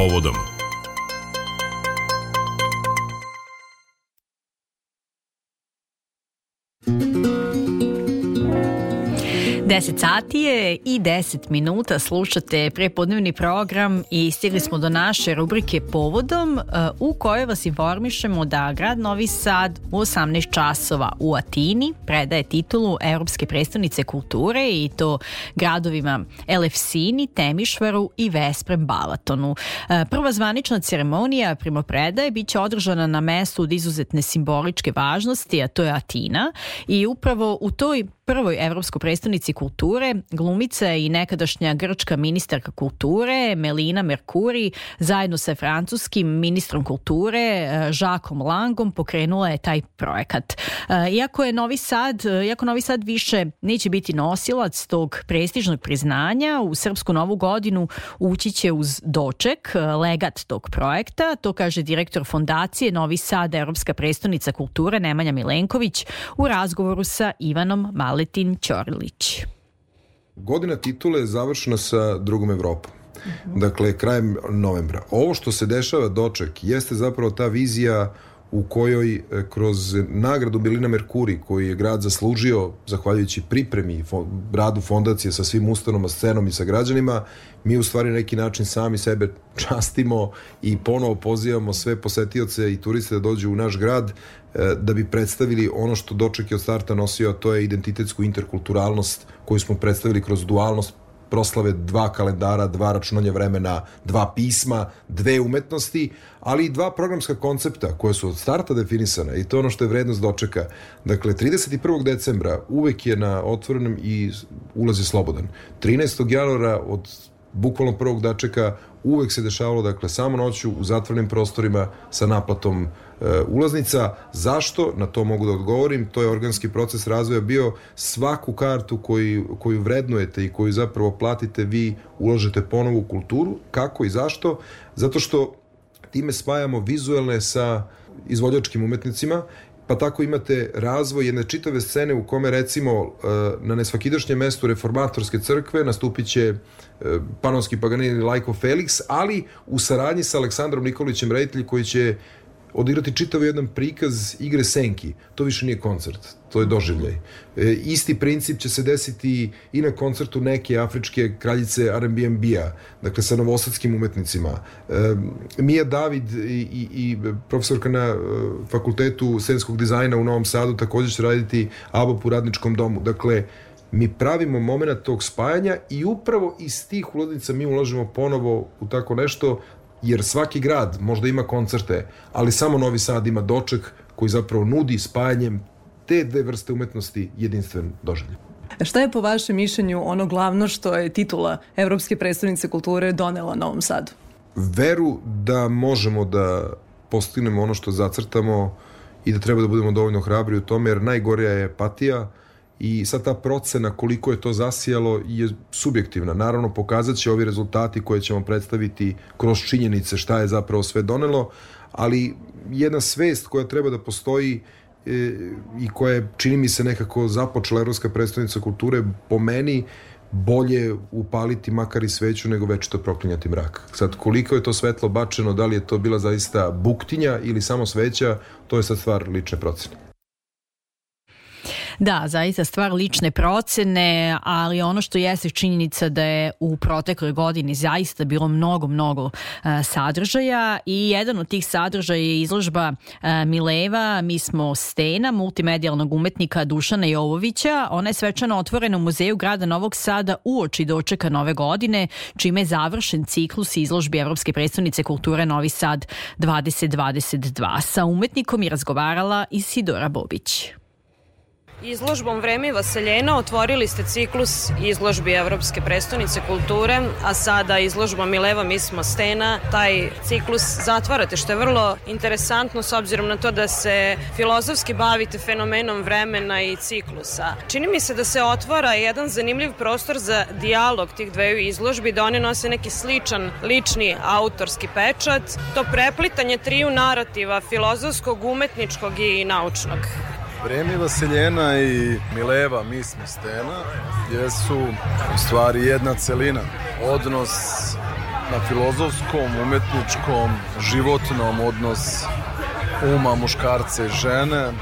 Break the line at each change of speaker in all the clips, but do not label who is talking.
povodom.
10 sati je i 10 minuta slušate prepodnevni program i stigli smo do naše rubrike Povodom uh, u kojoj vas informišemo da grad Novi Sad u 18 časova u Atini predaje titulu Evropske predstavnice kulture i to gradovima Elefsini, Temišvaru i Vesprem Balatonu. Uh, prva zvanična ceremonija primopredaje biće održana na mestu od izuzetne simboličke važnosti, a to je Atina i upravo u toj prvoj evropskoj predstavnici kulture, glumica i nekadašnja grčka ministarka kulture Melina Merkuri zajedno sa francuskim ministrom kulture Žakom Langom pokrenula je taj projekat. Iako je Novi Sad, iako Novi Sad više neće biti nosilac tog prestižnog priznanja, u Srpsku novu godinu ući će uz doček, legat tog projekta, to kaže direktor fondacije Novi Sad, Evropska predstavnica kulture Nemanja Milenković u razgovoru sa Ivanom Mali Maletin Ćorlić.
Godina titule je završena sa drugom Evropom. Dakle, krajem novembra. Ovo što se dešava doček jeste zapravo ta vizija u kojoj e, kroz nagradu Bilina Merkuri koji je grad zaslužio zahvaljujući pripremi radu fondacije sa svim ustanoma, scenom i sa građanima, mi u stvari neki način sami sebe častimo i ponovo pozivamo sve posetioce i turiste da dođu u naš grad da bi predstavili ono što doček je od starta nosio, a to je identitetsku interkulturalnost koju smo predstavili kroz dualnost proslave dva kalendara, dva računanja vremena, dva pisma, dve umetnosti, ali i dva programska koncepta koje su od starta definisane i to ono što je vrednost dočeka. Dakle, 31. decembra uvek je na otvorenom i ulaz je slobodan. 13. januara od bukvalno prvog dačeka uvek se dešavalo dakle samo noću u zatvorenim prostorima sa naplatom e, ulaznica. Zašto? Na to mogu da odgovorim. To je organski proces razvoja bio svaku kartu koju, koju vrednujete i koju zapravo platite vi ulažete ponovo u kulturu. Kako i zašto? Zato što time spajamo vizuelne sa izvođačkim umetnicima pa tako imate razvoj jedne čitave scene u kome recimo e, na nesvakidašnjem mestu reformatorske crkve nastupit će e, panonski Paganini Lajko Felix, ali u saradnji sa Aleksandrom Nikolićem Reditelj koji će odigrati čitav jedan prikaz igre senki. To više nije koncert, to je doživljaj. E, isti princip će se desiti i na koncertu neke afričke kraljice R&B-a, dakle sa novosadskim umetnicima. E, Mija David i, i, i profesorka na e, fakultetu scenskog dizajna u Novom Sadu takođe će raditi ABOP u radničkom domu. Dakle, mi pravimo moment tog spajanja i upravo iz tih ulaznica mi ulažemo ponovo u tako nešto jer svaki grad možda ima koncerte, ali samo Novi Sad ima doček koji zapravo nudi spajanjem te dve vrste umetnosti jedinstven doživljaj.
Šta je po vašem mišljenju ono glavno što je titula Evropske predstavnice kulture donela Novom Sadu?
Veru da možemo da postignemo ono što zacrtamo i da treba da budemo dovoljno hrabri u tome, jer najgorija je apatija, i sad ta procena koliko je to zasijalo je subjektivna. Naravno, pokazat će ovi rezultati koje ćemo predstaviti kroz činjenice šta je zapravo sve donelo, ali jedna svest koja treba da postoji e, i koja je, čini mi se, nekako započela Evropska predstavnica kulture, po meni, bolje upaliti makar i sveću nego večito proklinjati mrak. Sad, koliko je to svetlo bačeno, da li je to bila zaista buktinja ili samo sveća, to je sad stvar lične procene.
Da, zaista stvar lične procene, ali ono što jeste činjenica da je u protekloj godini zaista bilo mnogo, mnogo uh, sadržaja i jedan od tih sadržaja je izložba uh, Mileva, mi smo stena, multimedijalnog umetnika Dušana Jovovića. Ona je svečano otvorena u Muzeju grada Novog Sada u oči dočeka nove godine, čime je završen ciklus izložbi Evropske predstavnice kulture Novi Sad 2022. Sa umetnikom je razgovarala Isidora Bobić.
Izložbom Vreme i Vaseljena otvorili ste ciklus izložbi Evropske prestonice kulture, a sada izložbom Mileva mi smo stena. Taj ciklus zatvarate, što je vrlo interesantno s obzirom na to da se filozofski bavite fenomenom vremena i ciklusa. Čini mi se da se otvara jedan zanimljiv prostor za dijalog tih dveju izložbi, da one nose neki sličan lični autorski pečat, to preplitanje triju narativa filozofskog, umetničkog i naučnog.
Vreme Vaseljena i Mileva, mi smo Stena, jesu u stvari jedna celina. Odnos na filozofskom, umetničkom, životnom odnos uma muškarca i žene,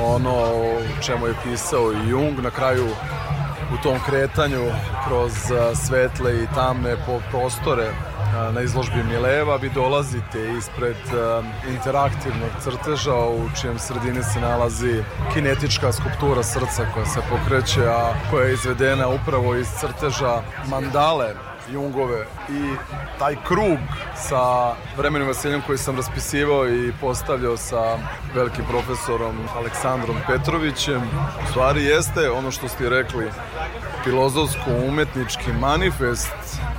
ono o čemu je pisao i Jung, na kraju u tom kretanju kroz svetle i tamne prostore na izložbi Mileva vi dolazite ispred interaktivnog crteža u čijem sredini se nalazi kinetička skulptura srca koja se pokreće, a koja je izvedena upravo iz crteža mandale Jungove i taj krug sa vremenom vaseljem koji sam raspisivao i postavljao sa velikim profesorom Aleksandrom Petrovićem u stvari jeste ono što ste rekli filozofsko-umetnički manifest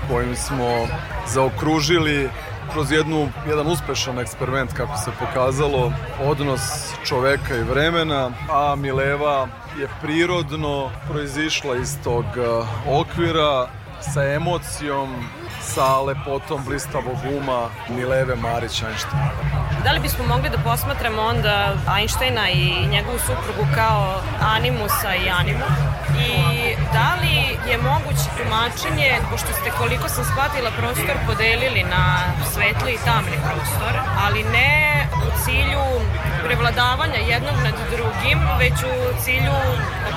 kojim smo zaokružili kroz jednu, jedan uspešan eksperiment kako se pokazalo odnos čoveka i vremena, a Mileva je prirodno proizišla iz tog uh, okvira sa emocijom, sa lepotom blistavog uma Mileve Marić Einstein.
Da li bismo mogli da posmatramo onda Einsteina i njegovu suprugu kao animusa i animu? I da li je moguće tumačenje, pošto ste koliko sam shvatila prostor podelili na svetli i tamni prostor, ali ne u cilju prevladavanja jednog nad drugim, već u cilju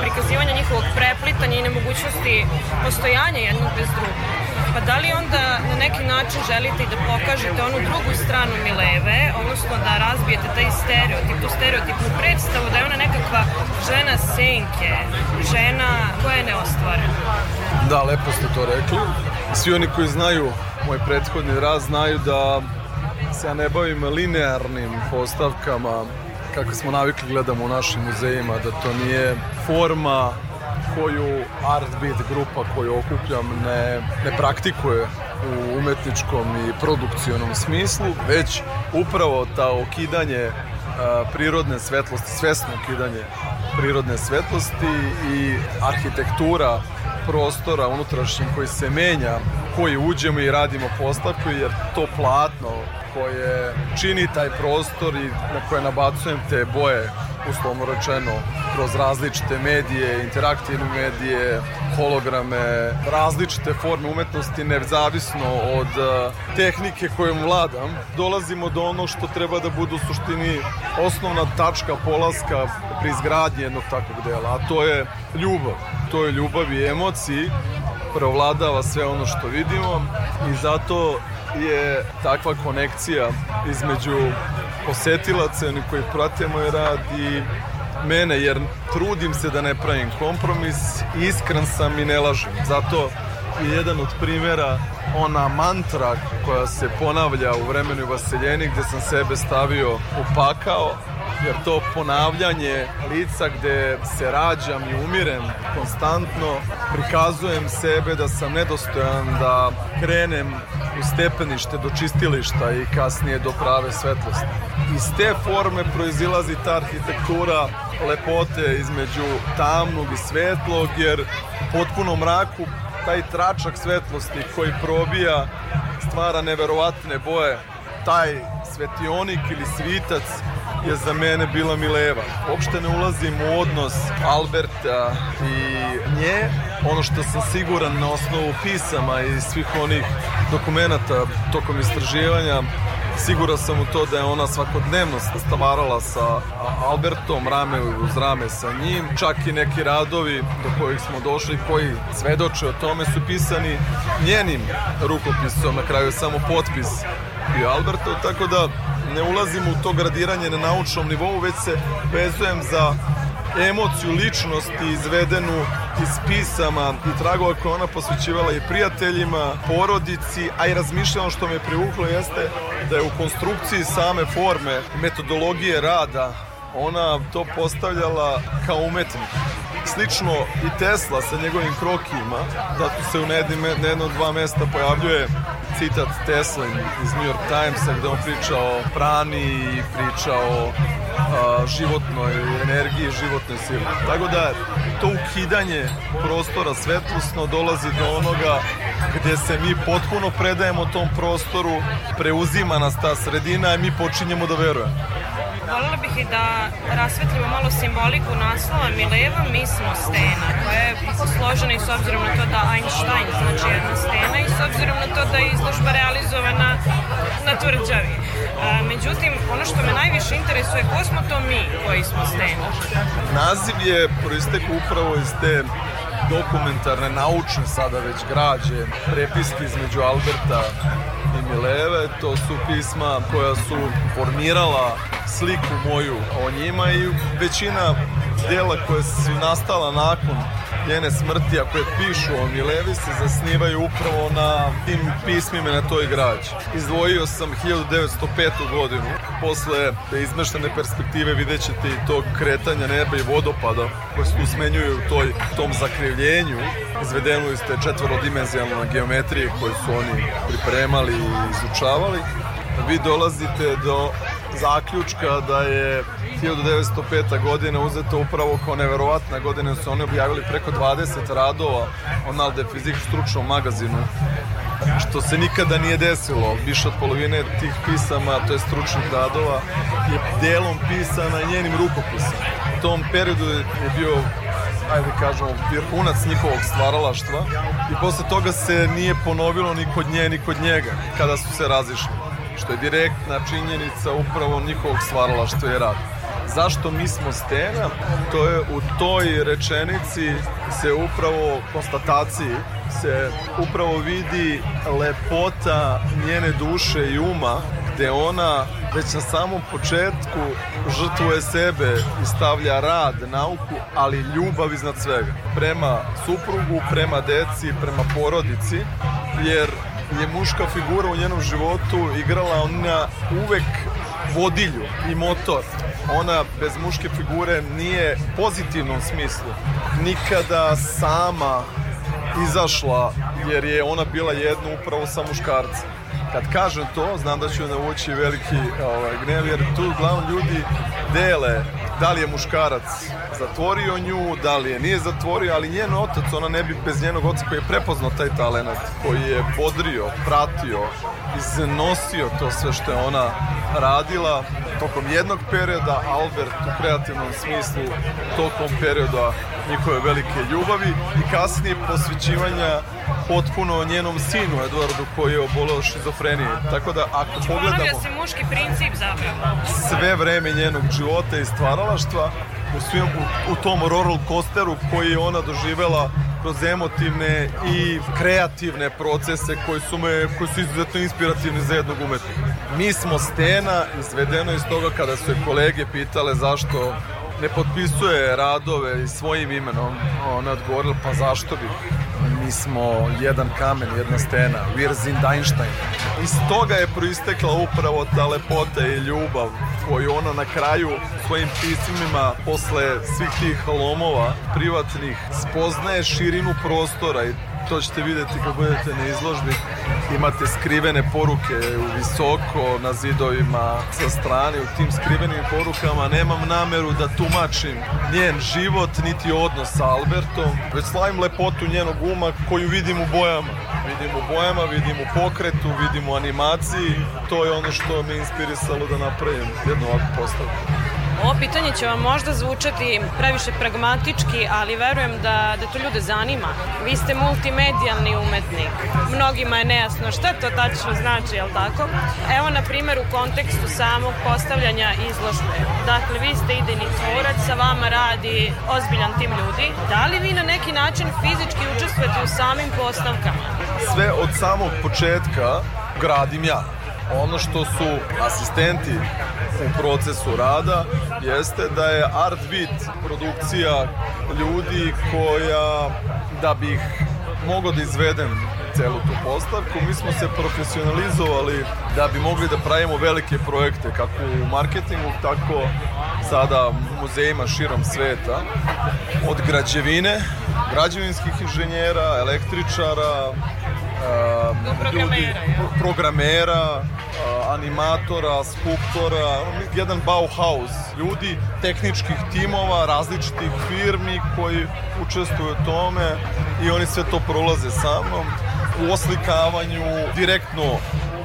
prikazivanja njihovog preplitanja i nemogućnosti postojanja jednog bez drugog. Pa da li onda na neki način želite i da pokažete onu drugu stranu Mileve, odnosno da razbijete taj stereotip, tu stereotipnu predstavu da je ona nekakva žena senke, žena koja je neostvarena?
Da, lepo ste to rekli. Svi oni koji znaju moj prethodni raz znaju da se ja ne bavim linearnim postavkama kako smo navikli gledamo u našim muzejima, da to nije forma koju Artbeat grupa koju okupljam ne, ne praktikuje u umetničkom i produkcionom smislu, već upravo ta okidanje a, prirodne svetlosti, svesno okidanje prirodne svetlosti i arhitektura prostora unutrašnjim koji se menja, koji uđemo i radimo postavku, jer to platno koje čini taj prostor i na koje nabacujem te boje, uslovno rečeno, kroz različite medije, interaktivne medije, holograme, različite forme umetnosti, nezavisno od uh, tehnike kojom vladam, dolazimo do ono što treba da bude u suštini osnovna tačka polaska pri izgradnji jednog takvog dela, a to je ljubav. To je ljubav i emociji, preovladava sve ono što vidimo i zato je takva konekcija između posetilaca, koji prate moj rad i mene, jer trudim se da ne pravim kompromis, iskren sam i ne lažem. Zato je jedan od primjera ona mantra koja se ponavlja u vremenu vaseljeni gde sam sebe stavio u pakao jer to ponavljanje lica gde se rađam i umirem konstantno, prikazujem sebe da sam nedostojan da krenem u stepenište do čistilišta i kasnije do prave svetlosti. Iz te forme proizilazi ta arhitektura lepote između tamnog i svetlog, jer u potpunom mraku taj tračak svetlosti koji probija stvara neverovatne boje. Taj svetionik ili svitac je za mene bila Mileva. Uopšte ne ulazim u odnos Alberta i nje. Ono što sam siguran na osnovu pisama i svih onih dokumenta tokom istraživanja Siguran sam u to da je ona svakodnevno stavarala sa Albertom, rame uz rame sa njim. Čak i neki radovi do kojih smo došli, koji svedoče o tome, su pisani njenim rukopisom, na kraju samo potpis bio Albertov, tako da ne ulazim u to gradiranje na naučnom nivou, već se vezujem za emociju ličnosti izvedenu iz pisama i tragova koje ona posvećivala i prijateljima, porodici, a i razmišljala što me privuklo jeste da je u konstrukciji same forme metodologije rada ona to postavljala kao umetnik. Slično i Tesla sa njegovim krokima, da tu se u na jedno dva mesta pojavljuje citat Tesla iz New York Timesa gde on priča o prani i priča o a, životnoj energiji, životnoj sili. Tako da to ukidanje prostora svetlosno dolazi do onoga gde se mi potpuno predajemo tom prostoru, preuzima nas ta sredina i mi počinjemo da verujemo.
Volela bih i da rasvetlimo malo simboliku naslova Mileva, mi smo stena, koja je složena i s obzirom na to da Einstein znači jedna stena i s obzirom na to da je izložba realizovana na tvrđavi. međutim, ono što me najviše interesuje, ko smo to mi koji smo stena?
Naziv je proistek upravo iz te dokumentarne, naučne sada već građe, prepiske između Alberta i Mileve. To su pisma koja su formirala sliku moju o njima i većina dela koje su nastala nakon njene smrti, a koje pišu o Milevi, se zasnivaju upravo na tim pismima na toj građi. Izdvojio sam 1905. godinu. Posle te izmeštene perspektive vidjet ćete i tog kretanja neba i vodopada koje se usmenjuju u toj, tom zakrivljenju izvedenu iz te četvorodimenzionalne geometrije koje su oni pripremali i izučavali. Vi dolazite do zaključka da je 1905. godina uzeta upravo kao neverovatna godina su oni objavili preko 20 radova o Nalde fizik stručnom magazinu što se nikada nije desilo. Više od polovine tih pisama, to je stručnih radova, je delom pisana njenim rukopisom. U tom periodu je bio ajde kažemo, vrhunac njihovog stvaralaštva i posle toga se nije ponovilo ni kod nje, ni kod njega, kada su se razišli što je direktna činjenica upravo njihovog stvaralaštva i rada. Zašto mi smo stena? To je u toj rečenici se upravo konstataciji se upravo vidi lepota njene duše i uma gde ona već na samom početku žrtvuje sebe i stavlja rad, nauku, ali ljubav iznad svega. Prema suprugu, prema deci, prema porodici, jer je muška figura u njenom životu igrala ona uvek vodilju i motor. Ona bez muške figure nije pozitivnom smislu nikada sama izašla jer je ona bila jedna upravo sa muškarcem. Kad kažem to, znam da ću navući veliki ovaj, gnev, jer tu uglavnom ljudi dele da li je muškarac zatvorio nju, da li je nije zatvorio, ali njen otac, ona ne bi bez njenog oca koji je prepoznao taj talent, koji je bodrio, pratio, iznosio to sve što je ona radila tokom jednog perioda, Albert u kreativnom smislu tokom perioda njihove velike ljubavi i kasnije posvećivanja potpuno njenom sinu Eduardu koji je oboleo šizofrenije. Tako da ako pogledamo... Ponovio
se muški princip zapravo.
Sve vreme njenog života i stvaralaštva u, svim, u, u tom roller coasteru koji je ona doživela kroz emotivne i kreativne procese koji su, me, koji su izuzetno inspirativni za jednog umetnika. Mi smo stena izvedeno iz toga kada su je kolege pitale zašto ne potpisuje radove svojim imenom, ona odgovorila pa zašto bi? Mi smo jedan kamen, jedna stena, wir sind Einstein. Iz toga je proistekla upravo ta lepota i ljubav koju ona na kraju svojim pismima posle svih tih lomova privatnih spoznaje širinu prostora i to ćete videti kad budete na izložbi. Imate skrivene poruke u visoko na zidovima sa strane. U tim skrivenim porukama nemam nameru da tumačim njen život niti odnos sa Albertom, već slavim lepotu njenog uma koju vidim u bojama. Vidim u bojama, vidim u pokretu, vidim u animaciji. To je ono što me inspirisalo da napravim jednu ovakvu postavku.
Ovo pitanje će vam možda zvučati previše pragmatički, ali verujem da, da to ljude zanima. Vi ste multimedijalni umetnik. Mnogima je nejasno šta to tačno znači, jel tako? Evo, na primjer, u kontekstu samog postavljanja izložbe. Dakle, vi ste idejni tvorac, sa vama radi ozbiljan tim ljudi. Da li vi na neki način fizički učestvujete u samim postavkama?
Sve od samog početka gradim ja. Ono što su asistenti u procesu rada jeste da je Art Beat produkcija ljudi koja da bih mogao da izvedem celu tu postavku. Mi smo se profesionalizovali da bi mogli da pravimo velike projekte kako u marketingu, tako sada u muzejima širom sveta. Od građevine, građevinskih inženjera, električara,
ljudi,
programera, animatora, skulptora, jedan Bauhaus, ljudi tehničkih timova, različitih firmi koji učestvuju u tome i oni sve to prolaze sa mnom u oslikavanju direktno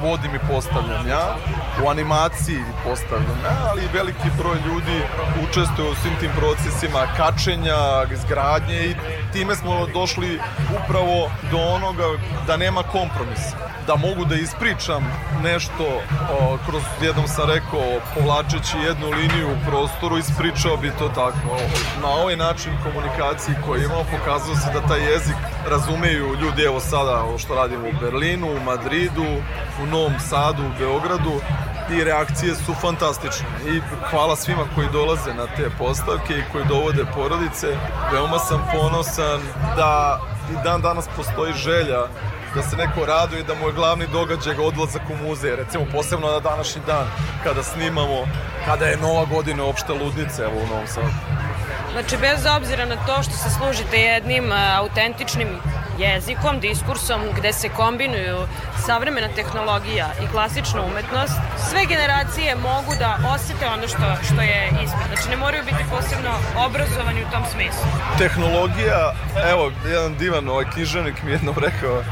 vodim i postavljam ja, u animaciji postavljam ja, ali veliki broj ljudi učestvuje u svim tim procesima kačenja, izgradnje i time smo došli upravo do onoga da nema kompromisa da mogu da ispričam nešto o, kroz jednom sam rekao povlačeći jednu liniju u prostoru ispričao bi to tako. Na ovaj način komunikacije koji imamo pokazao se da taj jezik razumeju ljudi evo sada što radimo u Berlinu, u Madridu u Novom Sadu, u Beogradu i reakcije su fantastične i hvala svima koji dolaze na te postavke i koji dovode porodice veoma sam ponosan da i dan danas postoji želja da se neko raduje da mu je glavni događaj odlazak u muzej, recimo posebno na današnji dan kada snimamo, kada je nova godina opšta ludnica evo u Novom Sadu.
Znači, bez obzira na to što se služite jednim uh, autentičnim jezikom, diskursom, gde se kombinuju savremena tehnologija i klasična umetnost, sve generacije mogu da osete ono što, što je ispred. Znači, ne moraju biti posebno obrazovani u tom smislu.
Tehnologija, evo, jedan divan ovaj književnik mi jednom rekao,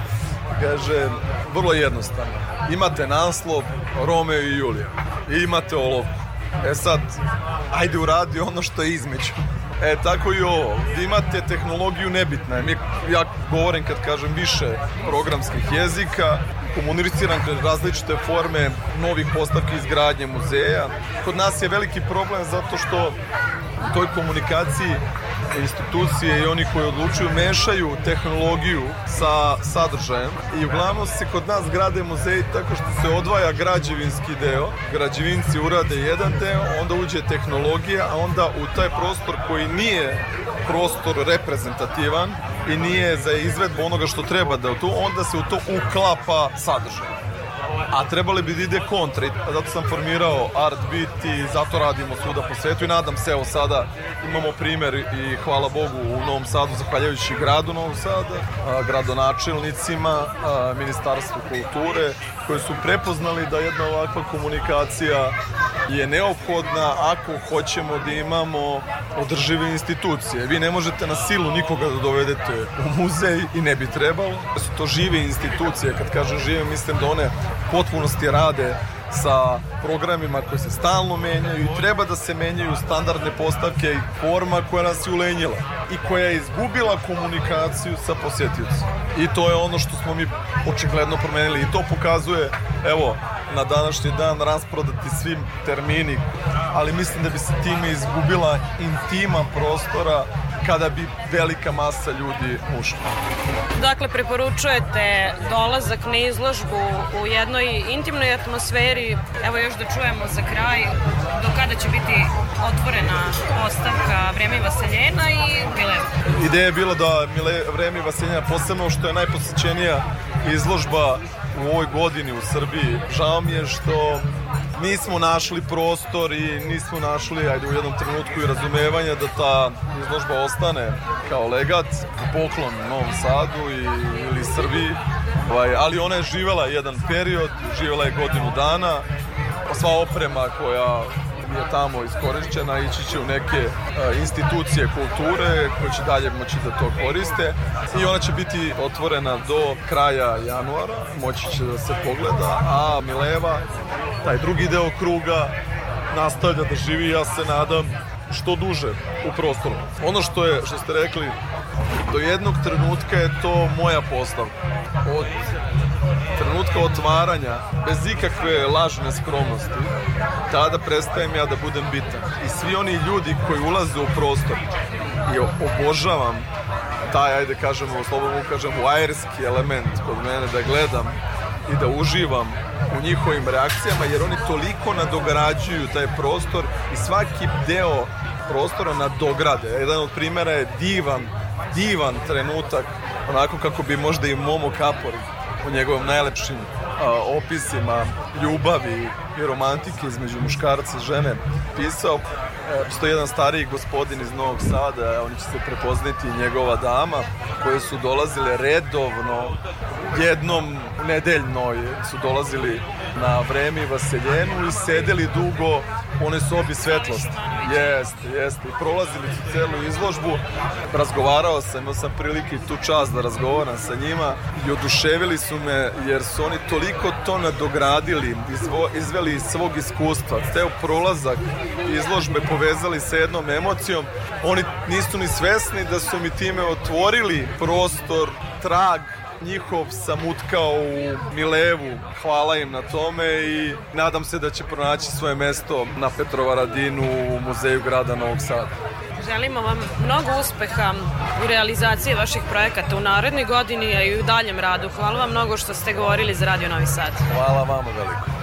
kaže, vrlo jednostavno. Imate naslov Romeo i Julija i imate olovku. E sad, ajde uradi ono što je između. E, tako i ovo. Imate tehnologiju nebitna. Mi, ja govorim kad kažem više programskih jezika, komuniciram kroz različite forme novih postavki izgradnje muzeja. Kod nas je veliki problem zato što u toj komunikaciji institucije i oni koji odlučuju mešaju tehnologiju sa sadržajem i uglavnom se kod nas grade muzeji tako što se odvaja građevinski deo, građevinci urade jedan deo, onda uđe tehnologija, a onda u taj prostor koji nije prostor reprezentativan i nije za izvedbu onoga što treba da tu, onda se u to uklapa sadržaj a trebali bi da ide kontra zato sam formirao Art Beat i zato radimo svuda po svetu i nadam se evo sada imamo primer i hvala Bogu u Novom Sadu zahvaljujući gradu Novom Sada, gradonačelnicima, ministarstvu kulture koji su prepoznali da jedna ovakva komunikacija je neophodna ako hoćemo da imamo održive institucije. Vi ne možete na silu nikoga da dovedete u muzej i ne bi trebalo. To žive institucije, kad kažem žive mislim da one potpunosti rade sa programima koji se stalno menjaju i treba da se menjaju standardne postavke i forma koja nas je ulenjila i koja je izgubila komunikaciju sa posjetiocima. I to je ono što smo mi očigledno promenili i to pokazuje, evo, na današnji dan rasprodati svim termini, ali mislim da bi se time izgubila intima prostora kada bi velika masa ljudi ušla.
Dakle, preporučujete dolazak na izložbu u jednoj intimnoj atmosferi. Evo još da čujemo za kraj do kada će biti otvorena postavka Vreme Vaseljena i Mileva.
Ideja je bila da Mile, Vreme Vaseljena posebno što je najposećenija izložba u ovoj godini u Srbiji. Žao mi je što nismo našli prostor i nismo našli, ajde u jednom trenutku i razumevanja da ta izložba ostane kao legat, poklon Novom Sadu i, ili Srbiji, ovaj, ali ona je živela jedan period, živela je godinu dana, sva oprema koja je tamo iskorišćena, ići će u neke uh, institucije kulture koje će dalje moći da to koriste i ona će biti otvorena do kraja januara, moći će da se pogleda, a Mileva, taj drugi deo kruga, nastavlja da živi, ja se nadam, što duže u prostoru. Ono što je, što ste rekli, do jednog trenutka je to moja postavka. Od trenutka otvaranja, bez ikakve lažne skromnosti, tada prestajem ja da budem bitan. I svi oni ljudi koji ulaze u prostor i obožavam taj, ajde kažemo, slobodno kažem, wajerski element kod mene da gledam i da uživam u njihovim reakcijama jer oni toliko nadograđuju taj prostor i svaki deo prostora nadograde. Jedan od primjera je divan, divan trenutak onako kako bi možda i Momo Kapor u njegovom najlepšim opisima ljubavi i romantike između muškarca i žene pisao. Postoji jedan stariji gospodin iz Novog Sada, oni će se prepoznati njegova dama, koje su dolazile redovno, jednom nedeljno su dolazili na vreme i vaseljenu i sedeli dugo u onoj sobi svetlosti. Jeste, jeste. I prolazili su celu izložbu. Razgovarao sam, imao sam prilike i tu čast da razgovaram sa njima i oduševili su me jer su oni toliko to nadogradili, izvo, izveli iz svog iskustva. Ceo prolazak izložbe povezali sa jednom emocijom. Oni nisu ni svesni da su mi time otvorili prostor, trag njihov sam utkao u Milevu. Hvala im na tome i nadam se da će pronaći svoje mesto na Petrovaradinu u Muzeju grada Novog Sada.
Želimo vam mnogo uspeha u realizaciji vaših projekata u narednoj godini, a i u daljem radu. Hvala vam mnogo što ste govorili za Radio Novi Sad.
Hvala vama veliko.